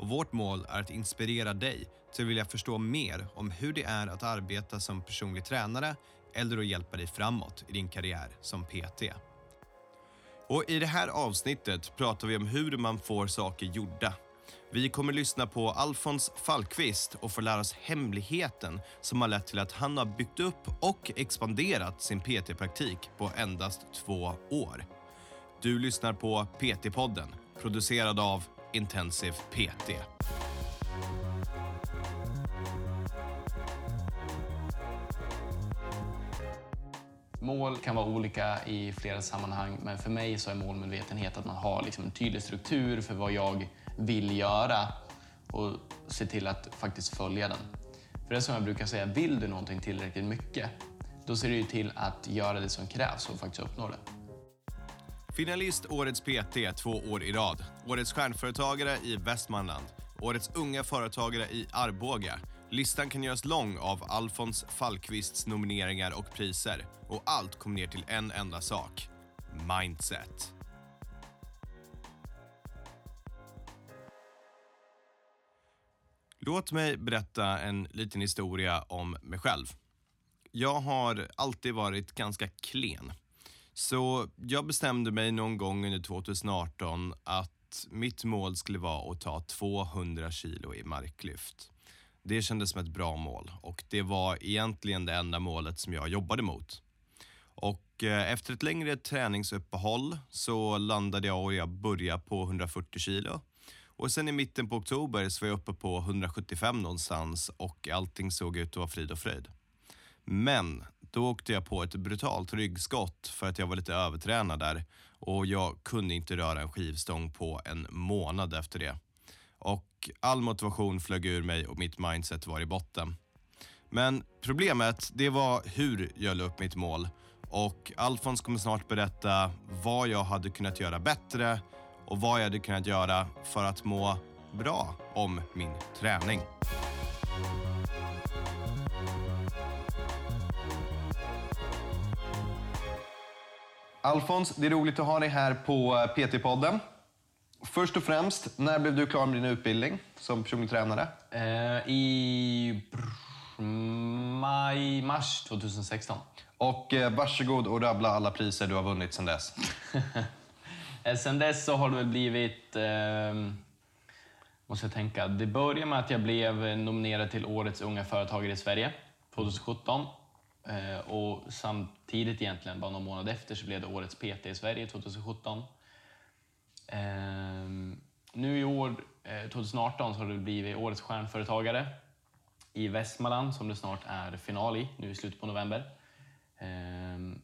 och vårt mål är att inspirera dig till att vilja förstå mer om hur det är att arbeta som personlig tränare eller att hjälpa dig framåt i din karriär som PT. Och I det här avsnittet pratar vi om hur man får saker gjorda. Vi kommer lyssna på Alfons Falkvist och få lära oss hemligheten som har lett till att han har byggt upp och expanderat sin PT-praktik på endast två år. Du lyssnar på PT-podden, producerad av Intensive PT. Mål kan vara olika i flera sammanhang, men för mig så är målmedvetenhet att man har liksom en tydlig struktur för vad jag vill göra och se till att faktiskt följa den. För det som jag brukar säga, vill du någonting tillräckligt mycket, då ser du till att göra det som krävs för att faktiskt uppnå det. Finalist Årets PT två år i rad. Årets stjärnföretagare i Västmanland. Årets unga företagare i Arboga. Listan kan göras lång av Alfons Falkvists nomineringar och priser. Och allt kom ner till en enda sak. Mindset. Låt mig berätta en liten historia om mig själv. Jag har alltid varit ganska klen. Så jag bestämde mig någon gång under 2018 att mitt mål skulle vara att ta 200 kilo i marklyft. Det kändes som ett bra mål och det var egentligen det enda målet som jag jobbade mot. Och eh, efter ett längre träningsuppehåll så landade jag och jag började på 140 kilo. Och sen i mitten på oktober så var jag uppe på 175 någonstans och allting såg ut att vara frid och fröjd. Men då åkte jag på ett brutalt ryggskott för att jag var lite övertränad där och jag kunde inte röra en skivstång på en månad efter det. Och all motivation flög ur mig och mitt mindset var i botten. Men problemet, det var hur jag la upp mitt mål och Alfons kommer snart berätta vad jag hade kunnat göra bättre och vad jag hade kunnat göra för att må bra om min träning. Alfons, det är roligt att ha dig här på eh, PT-podden. Först och främst, när blev du klar med din utbildning som personlig tränare? Eh, I maj, mars 2016. Och eh, varsågod och rabbla alla priser du har vunnit sedan dess. Eh, Sen dess så har det väl blivit... Eh, måste jag tänka. Det började med att jag blev nominerad till Årets unga företagare i Sverige 2017. Eh, och samtidigt egentligen, bara någon månad efter, så blev det Årets PT i Sverige 2017. Ehm, nu i år, eh, 2018, så har det blivit Årets stjärnföretagare i Västmanland som det snart är final i, nu i slutet på november. Ehm,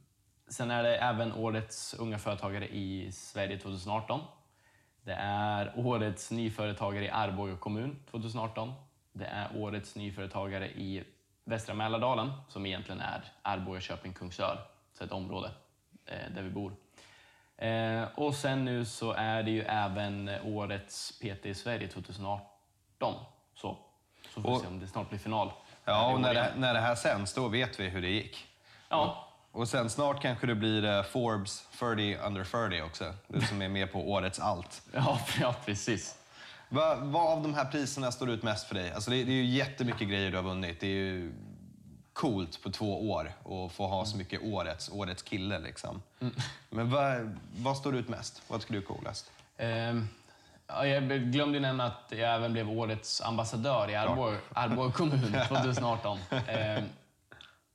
sen är det även Årets unga företagare i Sverige 2018. Det är Årets nyföretagare i Arboga kommun 2018. Det är Årets nyföretagare i Västra Mälardalen, som egentligen är Arboga, Köping, Kungsör, så ett område eh, där vi bor. Eh, och sen nu så är det ju även Årets PT i Sverige 2018. Så, så får vi Och- se om det snart blir final. Ja, och när det, när det här sänds, då vet vi hur det gick. Ja, Och sen snart kanske det blir eh, Forbes 30 under 30 också. Du som är med på årets allt. ja, ja precis. Vad, vad av de här priserna står ut mest för dig? Alltså det, det är ju jättemycket grejer du har vunnit. Det är ju coolt på två år att få ha så mycket årets, årets kille liksom. Men vad, vad står ut mest? Vad tycker du är coolast? Ja, jag glömde ju nämna att jag även blev årets ambassadör i Arboga, kommun 2018. Ehm,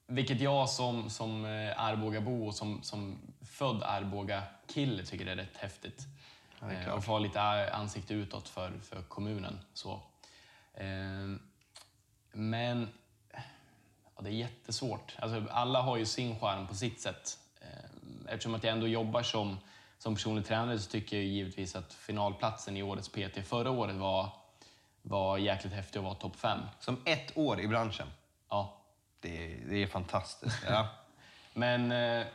vilket jag som, som eh, Arbogabo och som, som född Arboga-kille tycker är rätt häftigt. Ehm, klart. och få lite ansikte utåt för, för kommunen. Så. Ehm, men ja, det är jättesvårt. Alltså, alla har ju sin charm på sitt sätt. Eftersom att jag ändå jobbar som, som personlig tränare så tycker jag givetvis att finalplatsen i årets PT förra året var, var jäkligt häftig att vara topp fem. Som ett år i branschen. Ja. Det, det är fantastiskt. Ja. Men eh,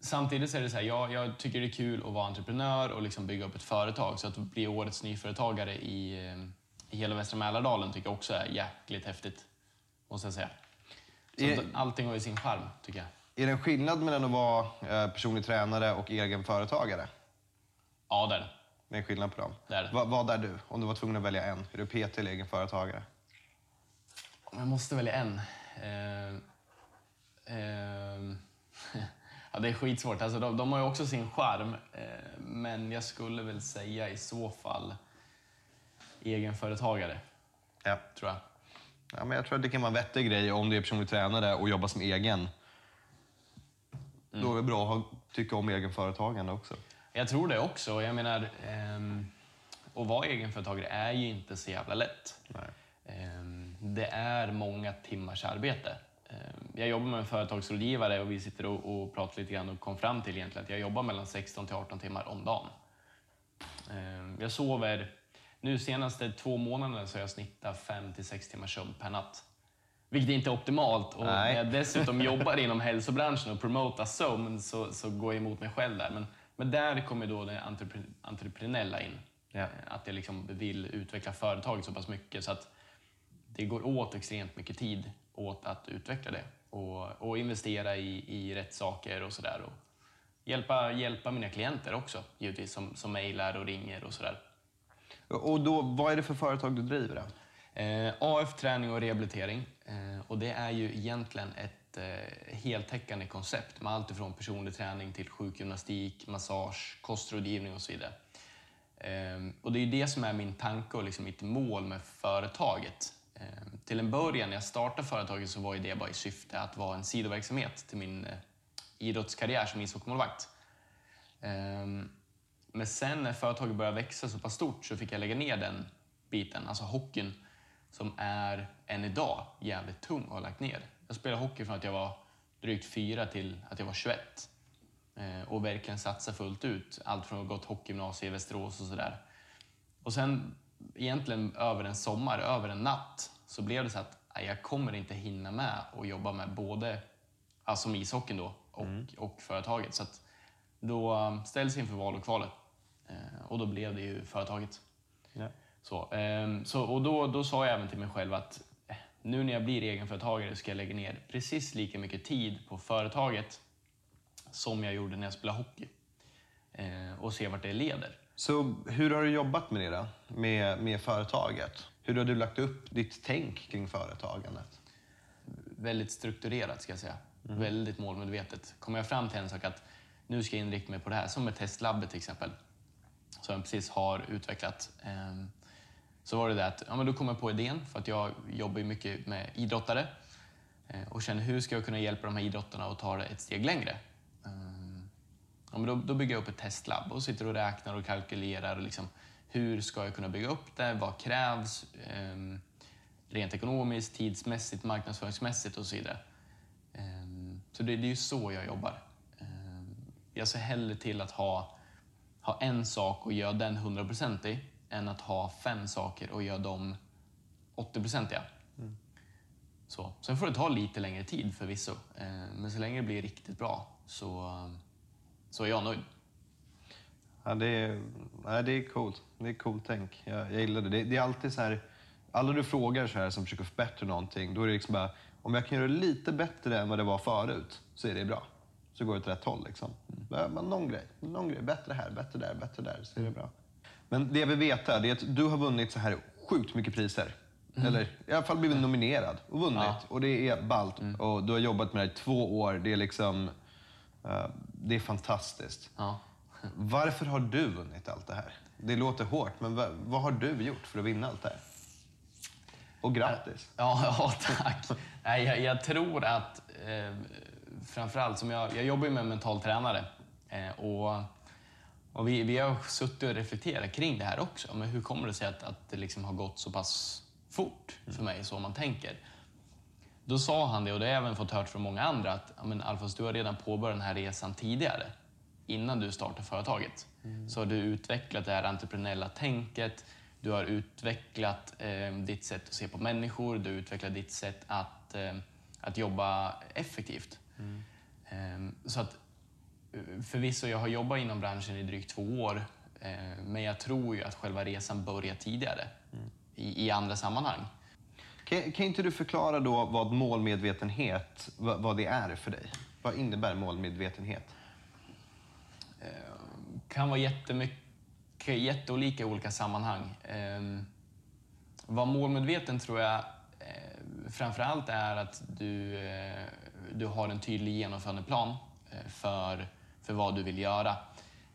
samtidigt så är det så här, jag, jag tycker det är kul att vara entreprenör och liksom bygga upp ett företag. Så att bli årets nyföretagare i, eh, i hela västra Mälardalen tycker jag också är jäkligt häftigt. Måste jag säga. Så Är- allting har ju sin charm, tycker jag. Är det en skillnad mellan att vara eh, personlig tränare och egen företagare? Ja, det är det. Det är en skillnad på dem. Det är det. Va, vad är du? Om du var tvungen att välja en. Är du PT eller egen företagare? Jag måste välja en. Eh, eh, ja, det är skitsvårt. Alltså, de, de har ju också sin charm. Eh, men jag skulle väl säga i så fall egenföretagare, Ja. tror jag. ja men jag tror att det kan vara en vettig grej om du är personlig tränare och jobbar som egen. Då är det bra att tycka om egenföretagande också. Jag tror det också. Jag menar, ehm, att vara egenföretagare är ju inte så jävla lätt. Nej. Ehm, det är många timmars arbete. Ehm, jag jobbar med en företagsrådgivare och vi sitter och, och pratar lite grann och kom fram till egentligen att jag jobbar mellan 16 till 18 timmar om dagen. Ehm, jag sover, nu senaste två månaderna så har jag snittat 5 till 6 timmars sömn per natt. Vilket inte är optimalt. Och Nej. när jag dessutom jobbar inom hälsobranschen och promotar sömn så, så går jag emot mig själv där. Men, men där kommer då det entrepre- entreprenöriella in. Ja. Eh, Att jag liksom vill utveckla företaget så pass mycket så att det går åt extremt mycket tid åt att utveckla det och, och investera i, i rätt saker och sådär. Hjälpa, hjälpa mina klienter också, givetvis, som, som mejlar och ringer och sådär. Och då, vad är det för företag du driver? Då? Eh, AF träning och rehabilitering. Eh, och det är ju egentligen ett eh, heltäckande koncept med allt ifrån personlig träning till sjukgymnastik, massage, kostrådgivning och så vidare. Eh, och det är ju det som är min tanke och liksom mitt mål med företaget. Ehm, till en början när jag startade företaget så var ju det bara i syfte att vara en sidoverksamhet till min eh, idrottskarriär som ishockeymålvakt. Ehm, men sen när företaget började växa så pass stort så fick jag lägga ner den biten, alltså hockeyn, som är än idag jävligt tung att ha lagt ner. Jag spelade hockey från att jag var drygt fyra till att jag var 21. Ehm, och verkligen satsa fullt ut. Allt från att ha gått hockeygymnasiet i Västerås och sådär. Och sen egentligen över en sommar, över en natt, så blev det så att jag kommer inte hinna med att jobba med både, alltså som ishockeyn då, och, och företaget. Så då eh, ställdes jag inför val och kvalet. Eh, Och då blev det ju företaget. Ja. Så, ehm, så, och då, då sa jag även till mig själv att eh, nu när jag blir egenföretagare ska jag lägga ner precis lika mycket tid på företaget som jag gjorde när jag spelade hockey. Eh, och se vart det leder. Så hur har du jobbat med det då? Med, med företaget? Hur har du lagt upp ditt tänk kring företagandet? Väldigt strukturerat ska jag säga. Väldigt målmedvetet. Kommer jag fram till en sak att nu ska jag inrikta mig på det här, som med testlabbet till exempel, som jag precis har utvecklat. ehm, Så var det det att ja, men då kom jag på idén, för att jag jobbar ju mycket med idrottare eh, och känner hur ska jag kunna hjälpa de här idrottarna att ta det ett steg längre? Ja, men då, då bygger jag upp ett testlabb och sitter och räknar och kalkylerar. Liksom, hur ska jag kunna bygga upp det? Vad krävs? Ehm, rent ekonomiskt, tidsmässigt, marknadsföringsmässigt och så vidare. Ehm, så det, det är ju så jag jobbar. Ehm, jag ser hellre till att ha, ha en sak och göra den 100% i än att ha fem saker och göra dem 80% ja. Så. Sen får det ta lite längre tid förvisso. Ehm, men så länge det blir riktigt bra så, så är jag nöjd. Ja, det, är, nej, det är coolt. Det är coolt tänk. Jag, jag gillar det. det. Det är alltid så här, alla du frågar så här som försöker förbättra någonting, då är det liksom bara, om jag kan göra det lite bättre än vad det var förut, så är det bra. Så går det åt rätt håll liksom. Men någon grej, någon grej, bättre här, bättre där, bättre där, så är det bra. Men det jag vill veta, det är att du har vunnit så här sjukt mycket priser. Eller i alla fall blivit nominerad och vunnit. Ja. Och det är ballt. Och du har jobbat med det här i två år. Det är liksom, eh, det är fantastiskt. Ja. Varför har du vunnit allt det här? Det låter hårt, men vad, vad har du gjort för att vinna allt det här? Och grattis! Ja, ja tack. Nej, jag, jag tror att eh, framförallt, som jag, jag jobbar ju med en mental tränare eh, och, och vi, vi har suttit och reflekterat kring det här också. Men hur kommer det sig att, att det liksom har gått så pass fort för mig, så man tänker? Då sa han det, och det har jag även fått hört från många andra, att men Alfons, du har redan påbörjat den här resan tidigare, innan du startade företaget. Så har du utvecklat det här entreprenöriella tänket, Du har utvecklat eh, ditt sätt att se på människor, du har utvecklat ditt sätt att, eh, att jobba effektivt. Eh, så att eh, förvisso, jag har jobbat inom branschen i drygt två år, eh, men jag tror ju att själva resan börjar tidigare i, i andra sammanhang. Kan, kan inte du förklara då vad målmedvetenhet, vad, vad det är för dig? Vad innebär målmedvetenhet? Eh, kan vara jättemycket, jätteolika i olika sammanhang. Eh, Var målmedveten tror jag eh, framför allt är att du, eh, du har en tydlig genomförandeplan eh, för, för vad du vill göra.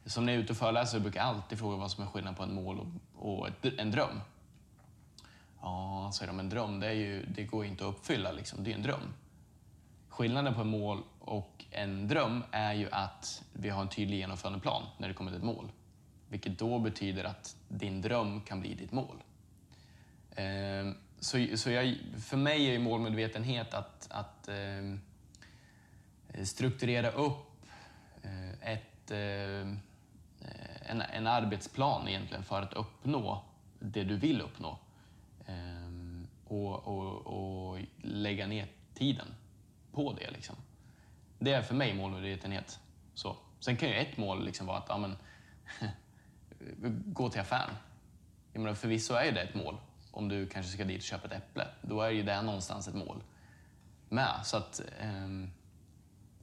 Som när jag är ute och föreläser brukar jag alltid fråga vad som är skillnaden på ett mål och, och ett, en dröm. Ja, säger de, en dröm det, är ju, det går ju inte att uppfylla, liksom. det är en dröm. Skillnaden på ett mål och en dröm är ju att vi har en tydlig genomförandeplan när det kommer till ett mål. Vilket då betyder att din dröm kan bli ditt mål. Eh, Så, så jag, för mig är ju målmedvetenhet att, att eh, strukturera upp eh, ett, eh, en, en arbetsplan egentligen för att uppnå det du vill uppnå. Eh, och, och, och lägga ner tiden på det. Liksom. Det är för mig målmedvetenhet. Så. Sen kan ju ett mål liksom vara att ja, men, gå till affären. Jag menar, förvisso är det ett mål. Om du kanske ska dit och köpa ett äpple, då är ju det någonstans ett mål med. Så att, eh,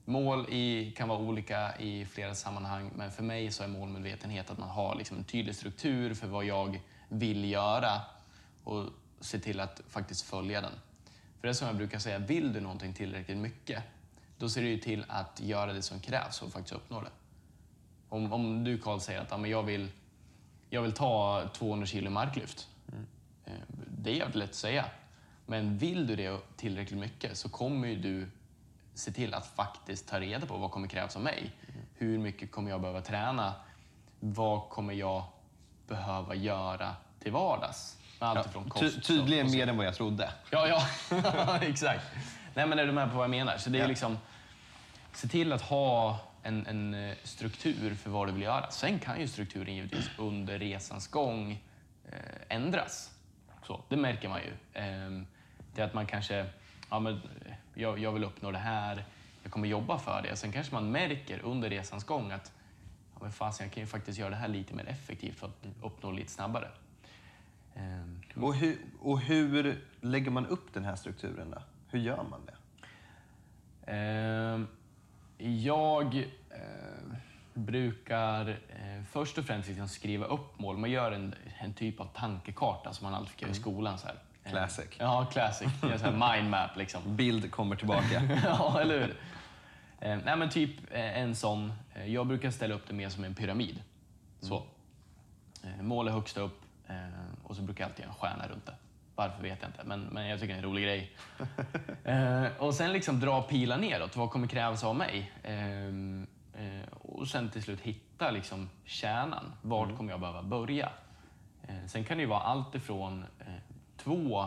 mål i, kan vara olika i flera sammanhang, men för mig så är målmedvetenhet att man har liksom en tydlig struktur för vad jag vill göra och se till att faktiskt följa den. För det är som jag brukar säga, vill du någonting tillräckligt mycket, då ser det ju till att göra det som krävs för att faktiskt uppnå det. Om, om du Karl säger att ja, men jag, vill, jag vill ta 200 kilo marklyft. Eh, Det är jävligt lätt att säga. Men vill du det tillräckligt mycket så kommer ju du se till att faktiskt ta reda på vad kommer krävas av mig. Hur mycket kommer jag behöva träna? Vad kommer jag behöva göra till vardags? Med allt ifrån kost Ty, tydligen och mer än vad jag trodde. Ja, ja. exakt. Nej, men är du med på vad jag menar? Så det är Ja. liksom, se till att ha en, en eh, struktur för vad du vill göra. Sen kan ju strukturen givetvis under resans gång eh, ändras. Så, det märker man ju. Eh, det är att man kanske, ja men eh, jag, jag vill uppnå det här, jag kommer jobba för det. Sen kanske man märker under resans gång att ja, men fasen, jag kan ju faktiskt göra det här lite mer effektivt för att uppnå lite snabbare. Eh, Och hur, och hur lägger man upp den här strukturen då? Hur gör man det? Eh, jag eh, brukar eh, först och främst liksom skriva upp mål. Man gör en, en typ av tankekarta som man alltid fick göra i skolan. Så här. Classic. Ja, classic. En sån här mindmap liksom. Bild kommer tillbaka. ja, eller hur? Eh, nej, men typ eh, en sån. Eh, jag brukar ställa upp det mer som en pyramid. Så. Eh, mål är högst upp eh, och så brukar jag alltid ha en stjärna runt det. Varför vet jag inte, men, men jag tycker det är en rolig grej. eh, och sen liksom dra pilar neråt. Vad kommer krävas av mig? Eh, eh, och sen till slut hitta liksom kärnan. Vart kommer jag behöva börja? Eh, sen kan det ju vara allt ifrån två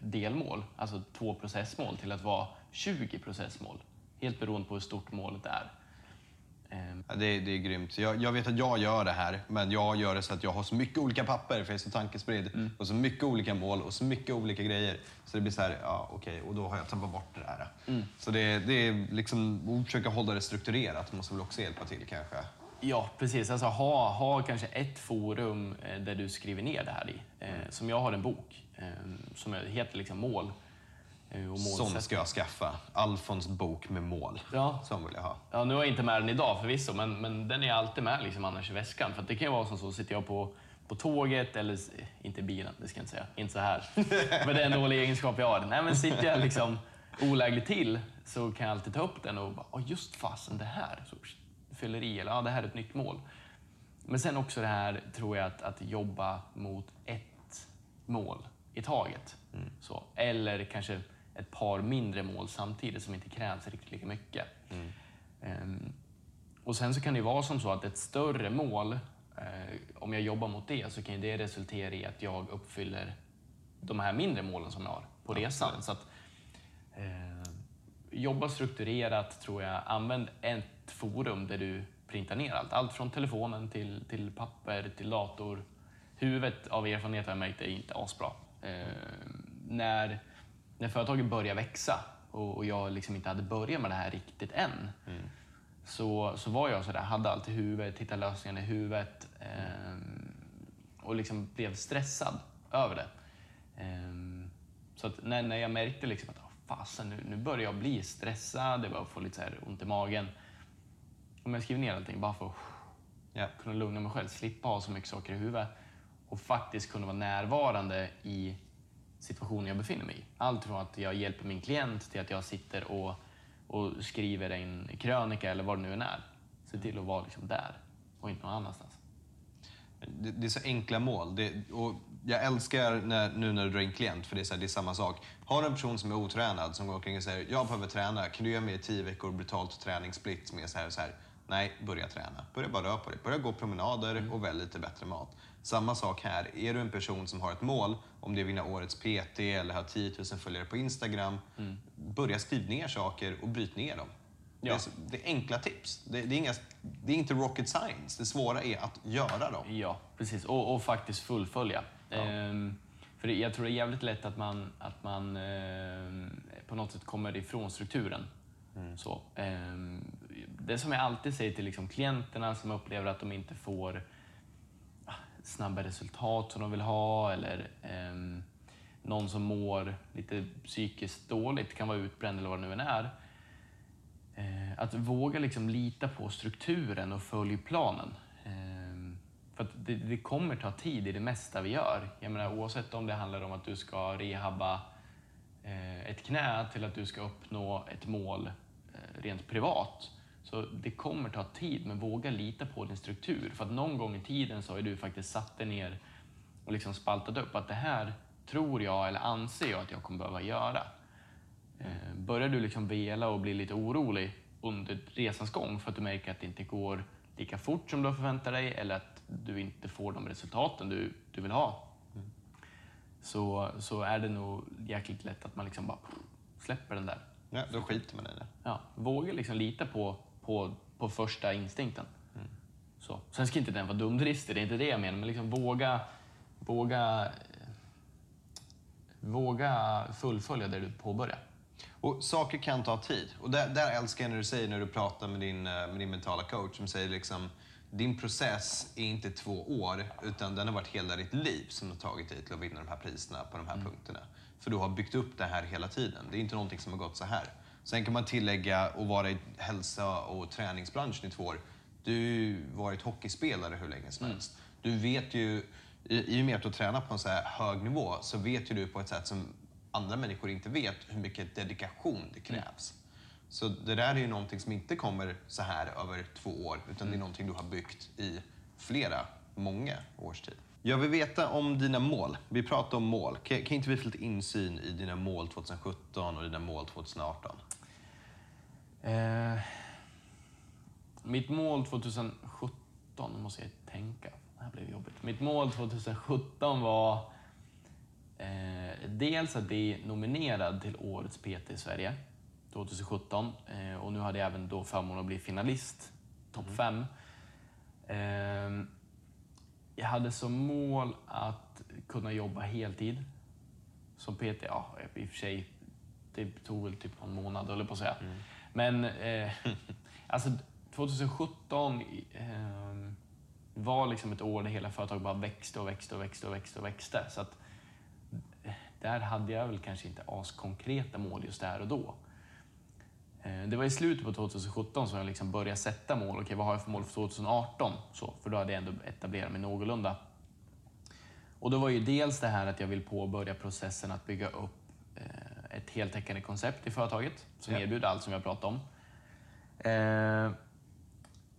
delmål, alltså två processmål, till att vara 20 processmål. Helt beroende på hur stort målet är. Ehm, Ja, det, är- det är grymt. Jag, jag vet att jag gör det här, men jag gör det så att jag har så mycket olika papper, för jag är så tankespridd, och så mycket olika mål och så mycket olika grejer. Så det blir så här, ja okej, och då har jag tappat bort det där. Så det, det är liksom, att försöka hålla det strukturerat måste väl också hjälpa till kanske. Ja, precis. Alltså, ha, ha kanske ett forum eh, där du skriver ner det här i. Eh, som jag har en bok eh, som heter liksom Mål. Eh, Sån ska jag skaffa. Alfons bok med mål. Ja. Sån vill jag ha. Ja, nu har jag inte med den idag förvisso, men, men den är alltid med liksom annars i väskan. För det kan ju vara som så, sitter jag på, på tåget, eller inte bilen, det ska jag inte säga, inte så här. men det är en dålig egenskap jag har. Nej, men sitter jag liksom olägligt till så kan jag alltid ta upp den och bara, "Åh, just fasen det här. Så fyller i, eller ja, det här är ett nytt mål. Men sen också det här, tror jag, att, att jobba mot ett mål i taget. Så. Eller kanske ett par mindre mål samtidigt som inte krävs riktigt lika mycket. Ehm, och sen så kan det vara som så att ett större mål, eh, om jag jobbar mot det, så kan det resultera i att jag uppfyller de här mindre målen som jag har på resan. Så att, eh, jobba strukturerat, tror jag. Använd ett forum där du printar ner allt. Allt från telefonen till, till papper, till dator. huvudet av erfarenhet har jag märkt är inte asbra. Eh, när, när företaget började växa och, och jag liksom inte hade börjat med det här riktigt än, så, så var jag sådär, hade allt i huvudet, hittade lösningar i huvudet eh, och liksom blev stressad över det. Eh, så att när, när jag märkte liksom att oh, fasen, nu, nu börjar jag bli stressad, jag börjar få lite så här ont i magen. Om jag skriver ner allting bara för att kunna lugna mig själv, slippa ha så mycket saker i huvudet och faktiskt kunna vara närvarande i situationen jag befinner mig i. Allt från att jag hjälper min klient till att jag sitter och, och skriver en krönika eller vad det nu än är. Se till att vara liksom där och inte någon annanstans. Det, det är så enkla mål. Det, och jag älskar när, nu när du drar in klient, för det är, så här, det är samma sak. Har du en person som är otränad som går omkring och säger jag behöver träna, kan du göra mig tio veckor brutalt träningssplit är så här, så här. Nej, börja träna. Börja bara röra på dig. Börja gå promenader och välj lite bättre mat. Samma sak här. Är du en person som har ett mål, om det är att vinna årets PT eller ha 10 000 följare på Instagram, börja skriva ner saker och bryt ner dem. Det, Ja. det är enkla tips. Det, det, är inga, det är inte rocket science. Det svåra är att göra dem. Ja, precis. Och, och faktiskt fullfölja. Ehm, för jag tror det är jävligt lätt att man, att man ehm, på något sätt kommer ifrån strukturen. Så, ehm, det som jag alltid säger till liksom klienterna som upplever att de inte får snabba resultat som de vill ha eller eh, någon som mår lite psykiskt dåligt, kan vara utbränd eller vad det nu än är. Eh, att våga liksom lita på strukturen och följa planen. Eh, för att det, det kommer ta tid i det mesta vi gör. Jag menar, oavsett om det handlar om att du ska rehabba eh, ett knä till att du ska uppnå ett mål eh, rent privat. Så det kommer ta tid, men våga lita på din struktur. För att någon gång i tiden så har du faktiskt satt dig ner och liksom spaltat upp att det här tror jag eller anser jag att jag kommer behöva göra. Eh, Börjar du liksom vela och bli lite orolig under resans gång för att du märker att det inte går lika fort som du har förväntat dig eller att du inte får de resultaten du, du vill ha, så, så är det nog jäkligt lätt att man liksom bara släpper den där. Ja, då skiter man i det. Ja, våga liksom lita på, på, på första instinkten. Så. Sen ska inte den vara dumdristig, det är inte det jag menar, men liksom våga, våga, våga fullfölja det du påbörjar. Och saker kan ta tid. Och där, där älskar jag när du säger när du pratar med din, eh, med din mentala coach som säger liksom din process är inte två år utan den har varit hela ditt liv som har tagit dig till att vinna de här priserna på de här punkterna. För du har byggt upp det här hela tiden. Det är inte någonting som har gått så här. Sen kan man tillägga att vara i hälsa och träningsbranschen i två år. Du har varit hockeyspelare hur länge som helst. Du vet ju, i, i och med att du tränar på en så här hög nivå så vet ju du på ett sätt som andra människor inte vet hur mycket dedikation det krävs. Så det där är ju någonting som inte kommer så här över två år, utan det är någonting du har byggt i flera, många års tid. Jag vill veta om dina mål. Vi pratar om mål. Kan, kan inte vi få lite insyn i dina mål 2017 och dina mål 2018? Eh, mitt mål 2017, nu måste jag tänka, det här blev jobbigt. Mitt mål 2017 var eh, dels att bli nominerad till Årets PT i Sverige 2017 eh, och nu hade jag även då förmånen att bli finalist, topp fem. Eh, jag hade som mål att kunna jobba heltid som PT. Ja, i och för sig, det tog väl typ en månad, jag på att säga. Men eh, alltså 2017 eh, var liksom ett år där hela företaget bara växte och växte och växte och växte och växte. Så att, eh, där hade jag väl kanske inte askonkreta mål just där och då. Eh, Det var i slutet på 2017 som jag liksom började sätta mål. Okej, vad har jag för mål för 2018? Så, för då hade jag ändå etablerat mig någorlunda. Och då var ju dels det här att jag vill påbörja processen att bygga upp eh, ett heltäckande koncept i företaget som erbjuder allt som har pratat om. Eh,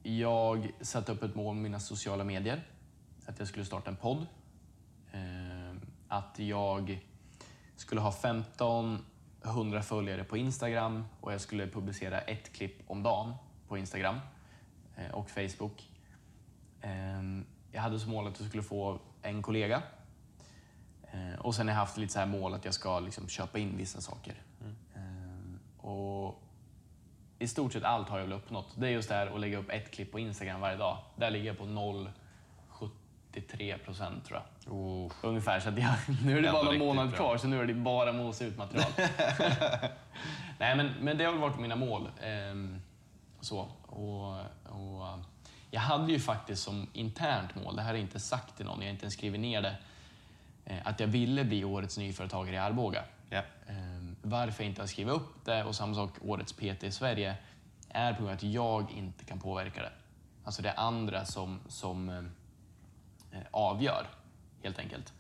jag satte upp ett mål med mina sociala medier. Att jag skulle starta en podd. Att jag skulle ha 1500 följare på Instagram och jag skulle publicera ett klipp om dagen på Instagram eh, och Facebook. Ehm, Jag hade som mål att jag skulle få en kollega. Eh, Och sen har jag haft lite så här mål att jag ska liksom köpa in vissa saker. Ehm, Och I stort sett allt har jag väl uppnått. Det är just det här att lägga upp ett klipp på Instagram varje dag. Där ligger jag på 93 procent tror jag. Oh. Ungefär. Så att jag, nu är det bara någon månad bra. kvar, så nu är det bara mosa ut material. Nej, men, men det har varit mina mål. Ehm, så. Och, och, jag hade ju faktiskt som internt mål, det här är inte sagt till någon, jag har inte ens skrivit ner det, eh, att jag ville bli årets nyföretagare i Arboga. Ja. Ehm, Varför jag inte har skrivit upp det och samma sak årets PT i Sverige är på grund av att jag inte kan påverka det. Alltså det är andra som, som eh, Eh, avgör, helt enkelt.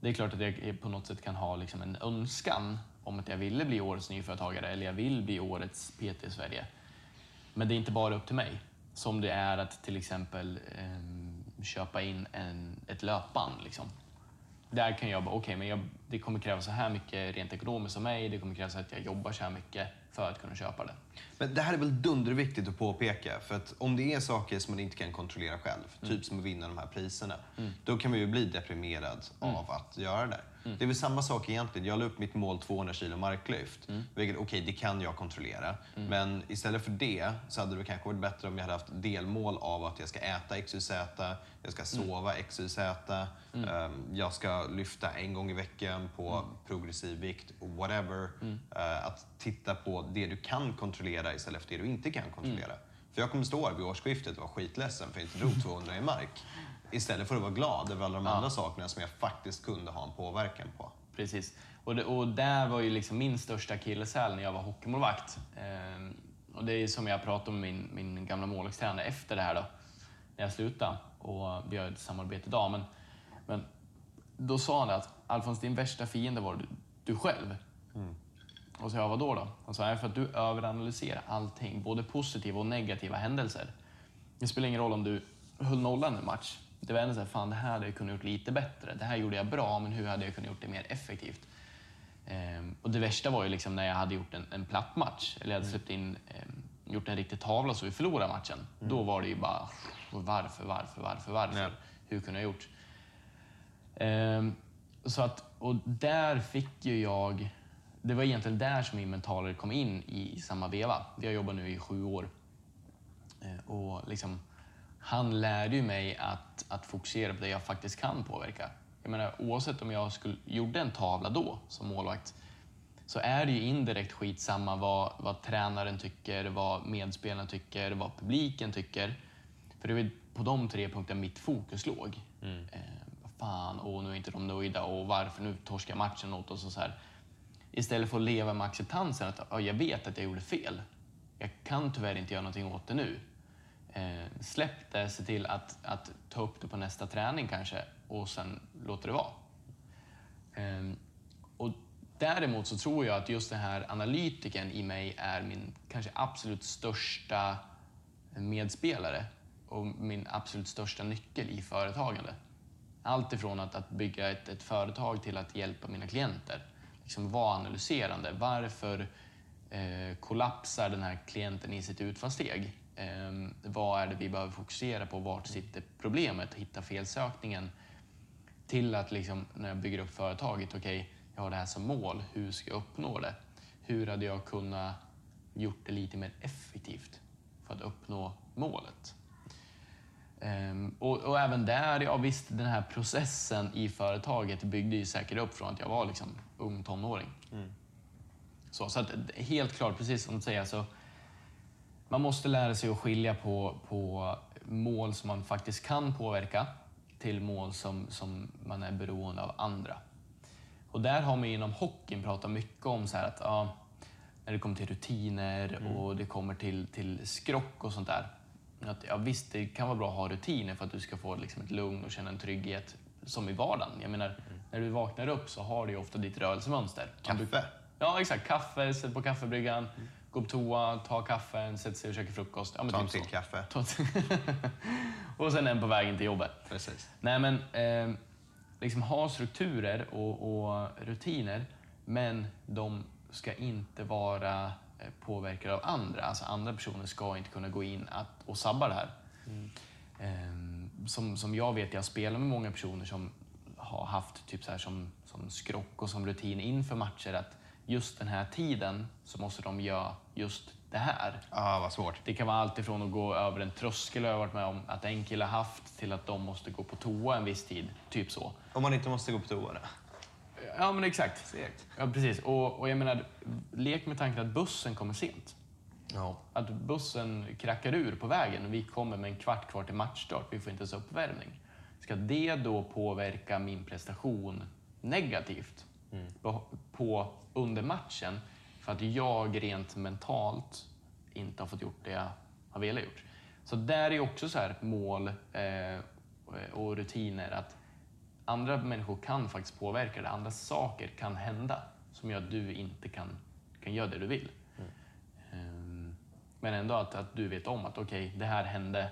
Det är klart att jag på något sätt kan ha liksom en önskan om att jag ville bli årets nyföretagare eller jag vill bli årets PT i Sverige. Men det är inte bara upp till mig. Som det är att till exempel ehm, köpa in en, ett löpband. Liksom. Där kan jag bara, okej, men jag, det kommer kräva så här mycket rent ekonomiskt av mig. Det kommer krävas att jag jobbar så här mycket för att kunna köpa det. Men det här är väl dunderviktigt att påpeka. För att om det är saker som man inte kan kontrollera själv, typ som att vinna de här priserna, då kan man ju bli deprimerad av att göra det. Det är väl samma sak egentligen. Jag la upp mitt mål 200 kilo marklyft. Vilket, okej, det kan jag kontrollera. Men istället för det så hade det kanske varit bättre om jag hade haft delmål av att jag ska äta XYZ, jag ska sova XYZ, ehm, jag ska lyfta en gång i veckan på progressiv vikt, whatever. Eh, att titta på det du kan kontrollera istället för det du inte kan kontrollera. För jag kommer stå här vid årsskiftet och vara skitledsen för att jag inte drog 200 i mark. Istället för att vara glad över alla de andra sakerna som jag faktiskt kunde ha en påverkan på. Precis. Och, det, och där var ju liksom min största akilleshäl när jag var hockeymålvakt. Ehm, och det är som jag pratade med min, min gamla målvaktstränare efter det här då, när jag slutade. Och vi har ett samarbete idag. Men, men då sa han att Alfons, din värsta fiende var du, du själv. Och så jag, vadå då? Han sa, "Nej, för att du överanalyserar allting, både positiva och negativa händelser. Det spelar ingen roll om du höll nollan en match. Det var ändå så här, fan det här hade jag kunnat gjort lite bättre. Det här gjorde jag bra, men hur hade jag kunnat gjort det mer effektivt? Ehm, och det värsta var ju liksom när jag hade gjort en, en platt match, eller jag hade släppt in, ehm, gjort en riktig tavla så vi förlorade matchen. Då var det ju bara, varför, varför, varför, varför? Ja. Hur kunde jag gjort? Ehm, så att, och där fick ju jag... Det var egentligen där som min mentalare kom in i, samma veva. Vi har jobbat nu i sju år. Eh, och liksom, han lärde ju mig att, att fokusera på det jag faktiskt kan påverka. Jag menar, oavsett om jag skulle, gjorde en tavla då som målvakt så är det ju indirekt skitsamma vad, vad tränaren tycker, vad medspelarna tycker, vad publiken tycker. För det var på de tre punkterna mitt fokus låg. Eh, vad fan, och nu är inte de nöjda och varför nu torskar matchen åt oss och så här. Istället för att leva med acceptansen att oh, jag vet att jag gjorde fel. Jag kan tyvärr inte göra någonting åt det nu. Eh, släpp det, se till att, att ta upp det på nästa träning kanske och sen låter det vara. Eh, och däremot så tror jag att just den här analytiken i mig är min kanske absolut största medspelare och min absolut största nyckel i företagande. Allt ifrån att, att bygga ett, ett företag till att hjälpa mina klienter. Liksom vara analyserande. Varför eh, kollapsar den här klienten i sitt utfallssteg? Eh, vad är det vi behöver fokusera på? Vart sitter problemet? Hitta felsökningen till att liksom, när jag bygger upp företaget, okej, jag har det här som mål, hur ska jag uppnå det? Hur hade jag kunnat gjort det lite mer effektivt för att uppnå målet? Ehm, och, och även där, ja visst, den här processen i företaget byggde ju säkert upp från att jag var liksom ung tonåring. Så, så att, helt klart, precis som du säger, så man måste lära sig att skilja på, på mål som man faktiskt kan påverka till mål som, som man är beroende av andra. Och där har man inom hockeyn pratat mycket om så att ja, när det kommer till rutiner och det kommer till, till skrock och sånt där. Att, ja, visst, det kan vara bra att ha rutiner för att du ska få liksom, ett lugn och känna en trygghet som i vardagen. Jag menar, när du vaknar upp så har du ju ofta ditt rörelsemönster. Kaffe. Ja, exakt. Kaffe, sätt på kaffebryggan, gå på toa, ta kaffen, sätt sig och käka frukost. Ja, men Ta en typ till så. kaffe. Och sen en på vägen till jobbet. Precis. Nej, men eh, liksom ha strukturer och, och rutiner, men de ska inte vara påverkade av andra. Alltså andra personer ska inte kunna gå in att, och sabba det här. Eh, som, som jag vet, jag spelar med många personer som har haft typ så här som, som skrock och som rutin inför matcher att just den här tiden så måste de göra just det här. Ah, vad svårt. Det kan vara allt ifrån att gå över en tröskel, jag har varit med om att en kille haft, till att de måste gå på toa en viss tid. Typ så. Om man inte måste gå på toa då? Ja, men exakt. Segt. Ja, precis. Och, och jag menar, lek med tanken att bussen kommer sent. Ja. Att bussen krackar ur på vägen och vi kommer med en kvart kvar till matchstart. Vi får inte ens uppvärmning. Ska det då påverka min prestation negativt på, på under matchen för att jag rent mentalt inte har fått gjort det jag har velat gjort? Så där är också så här mål eh, och rutiner att andra människor kan faktiskt påverka det. Andra saker kan hända som gör att du inte kan, kan göra det du vill. Ehm, Men ändå att, att du vet om att okej, det här hände,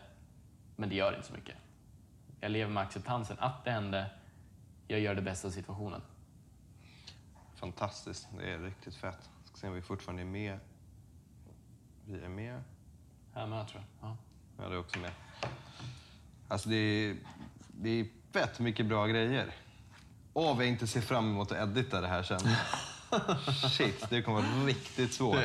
men det gör inte så mycket. Jag lever med acceptansen att det hände, jag gör det bästa av situationen. Fantastiskt. Det är riktigt fett. Ska se om vi fortfarande är med. Vi är med. Här med tror jag. Ja. Ja, det är också med. Alltså det är, det är fett mycket bra grejer. Åh, vad jag inte ser fram emot att edita det här sen. Shit, det kommer vara riktigt svårt.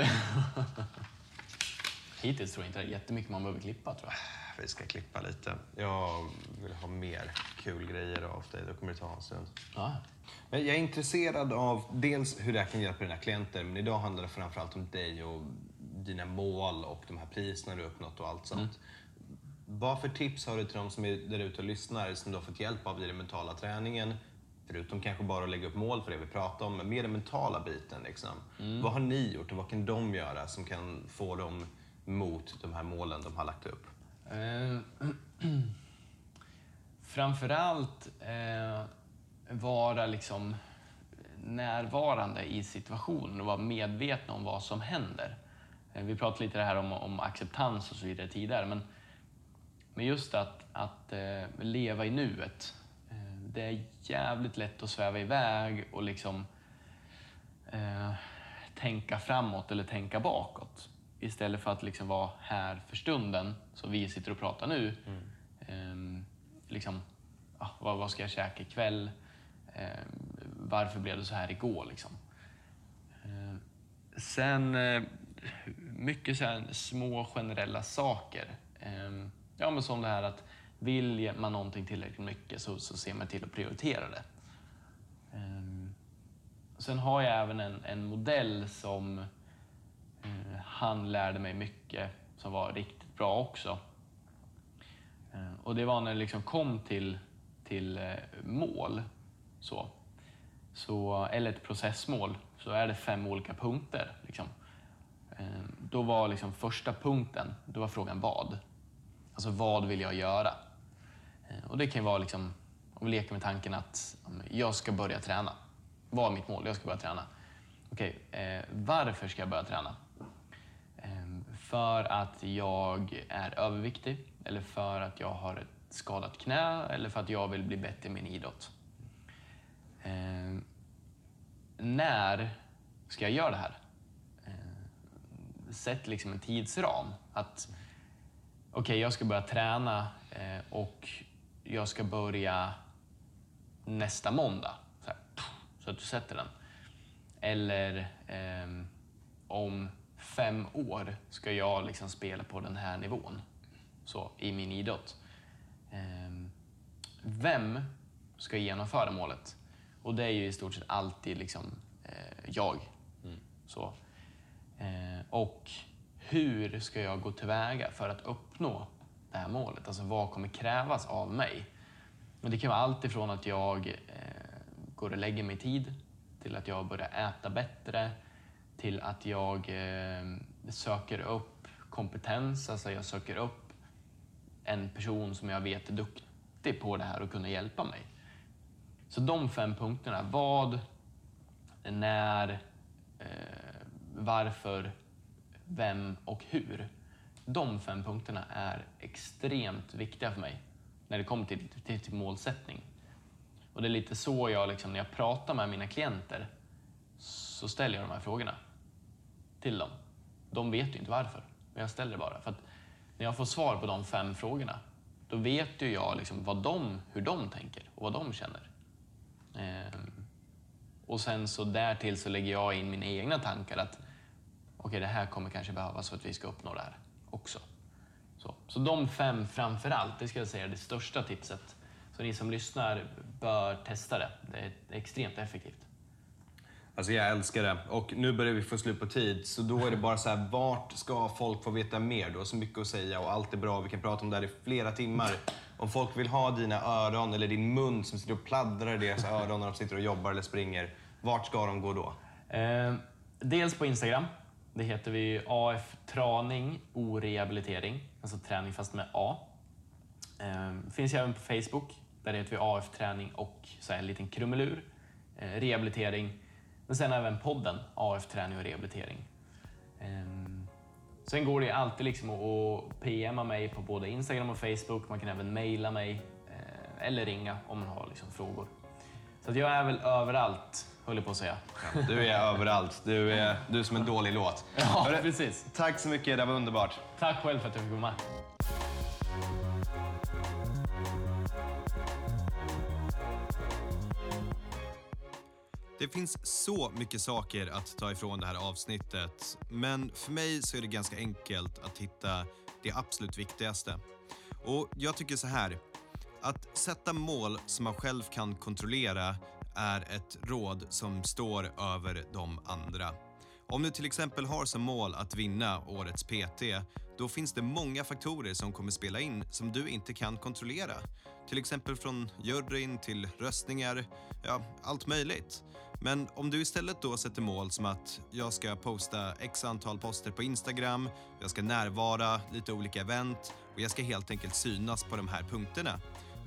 Hittills tror jag inte det är jättemycket man behöver klippa tror jag. Vi ska klippa lite. Jag vill ha mer kul grejer av dig. Då kommer det ta en stund. Ja. Jag är intresserad av dels hur det här kan hjälpa dina klienter, men idag handlar det framförallt om dig och dina mål och de här priserna du har uppnått och allt sånt. Vad för tips har du till de som är där ute och lyssnar som du har fått hjälp av i den mentala träningen? Förutom kanske bara att lägga upp mål för det vi pratar om, men mer den mentala biten. Liksom. Vad har ni gjort och vad kan de göra som kan få dem mot de här målen de har lagt upp? Eh, Framförallt eh, vara liksom närvarande i situationen och vara medvetna om vad som händer. Eh, vi pratade lite här om, om acceptans och så vidare tidigare, men, men just att, att eh, leva i nuet. Eh, det är jävligt lätt att sväva iväg och liksom eh, tänka framåt eller tänka bakåt. Istället för att liksom vara här för stunden, som vi sitter och pratar nu. Ehm, liksom, ah, vad, vad ska jag käka ikväll? Ehm, varför blev det så här igår? Liksom? Ehm, sen, eh, mycket så här små generella saker. Ja, men som det här att vill man någonting tillräckligt mycket så, så ser man till att prioritera det. Um, Sen har jag även en, en modell som uh, han lärde mig mycket, som var riktigt bra också. Uh, och det var när det liksom kom till, till uh, mål, så, så, eller ett processmål, så är det fem olika punkter. Liksom. Ehm, då var liksom första punkten, då var frågan vad. Alltså vad vill jag göra? Eh, och det kan ju vara liksom, om vi leker med tanken att jag ska börja träna. Vad är mitt mål? Jag ska börja träna. Okej, eh, varför ska jag börja träna? Eh, för att jag är överviktig, eller för att jag har ett skadat knä, eller för att jag vill bli bättre i min idrott. Eh, när ska jag göra det här? Eh, sätt liksom en tidsram. Att okej, jag ska börja träna eh, och jag ska börja nästa måndag. Så, här, så att du sätter den. Eller ehm, om fem år ska jag liksom spela på den här nivån så, i min idrott. Ehm, vem ska genomföra målet? Och det är ju i stort sett alltid liksom, eh, jag. Så. Eh, och hur ska jag gå tillväga för att uppnå det här målet? Alltså vad kommer krävas av mig? Men det kan vara allt ifrån att jag eh, går och lägger mig tid, till att jag börjar äta bättre, till att jag eh, söker upp kompetens, alltså jag söker upp en person som jag vet är duktig på det här och kunna hjälpa mig. Så de fem punkterna, vad, när, eh, varför, vem och hur. De fem punkterna är extremt viktiga för mig när det kommer till, till, till målsättning. Och det är lite så jag, liksom, när jag pratar med mina klienter, så ställer jag de här frågorna till dem. De vet ju inte varför, men jag ställer det bara. För att när jag får svar på de fem frågorna, då vet ju jag liksom vad de, hur de tänker och vad de känner. Ehm, Och sen så därtill så lägger jag in mina egna tankar att okej, det här kommer kanske behövas för att vi ska uppnå det här också. Så, så de fem framför allt, det ska jag säga är det största tipset. Så ni som lyssnar bör testa det. Det är extremt effektivt. Alltså jag älskar det. Och nu börjar vi få slut på tid, så då är det bara så här, vart ska folk få veta mer? Du har så mycket att säga och allt är bra. Vi kan prata om det här i flera timmar. Om folk vill ha dina öron eller din mun som sitter och pladdrar i deras öron när de sitter och jobbar eller springer, vart ska de gå då? Eh, dels på Instagram. Det heter vi AF Traning Orehabilitering, alltså träning fast med A. Ehm, finns även på Facebook. Där heter vi AF Träning och så här en liten krumelur, ehm, rehabilitering. Men sen även podden AF Träning och rehabilitering. Ehm, sen går det alltid liksom att PMa mig på både Instagram och Facebook. Man kan även mejla mig ehm, eller ringa om man har liksom frågor. Så jag är väl överallt, höll jag på att säga. Du är överallt. Du är, du är som en dålig låt. Ja, Hörru, precis. Tack så mycket, det var underbart. Tack själv för att jag fick komma. Det finns så mycket saker att ta ifrån det här avsnittet, men för mig så är det ganska enkelt att hitta det absolut viktigaste. Och jag tycker så här, att sätta mål som man själv kan kontrollera är ett råd som står över de andra. Om du till exempel har som mål att vinna årets PT, då finns det många faktorer som kommer spela in som du inte kan kontrollera. Till exempel från juryn till röstningar, ja, allt möjligt. Men om du istället då sätter mål som att jag ska posta x antal poster på Instagram, jag ska närvara lite olika event och jag ska helt enkelt synas på de här punkterna.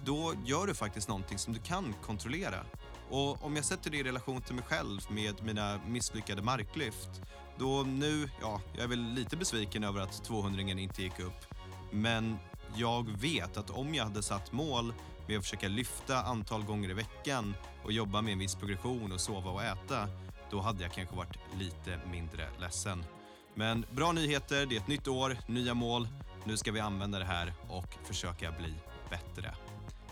Då gör du faktiskt någonting som du kan kontrollera. Och om jag sätter det i relation till mig själv med mina misslyckade marklyft, då nu, ja, jag är väl lite besviken över att 200 inte gick upp. Men jag vet att om jag hade satt mål med att försöka lyfta antal gånger i veckan och jobba med en viss progression och sova och äta, då hade jag kanske varit lite mindre ledsen. Men bra nyheter, det är ett nytt år, nya mål. Nu ska vi använda det här och försöka bli bättre.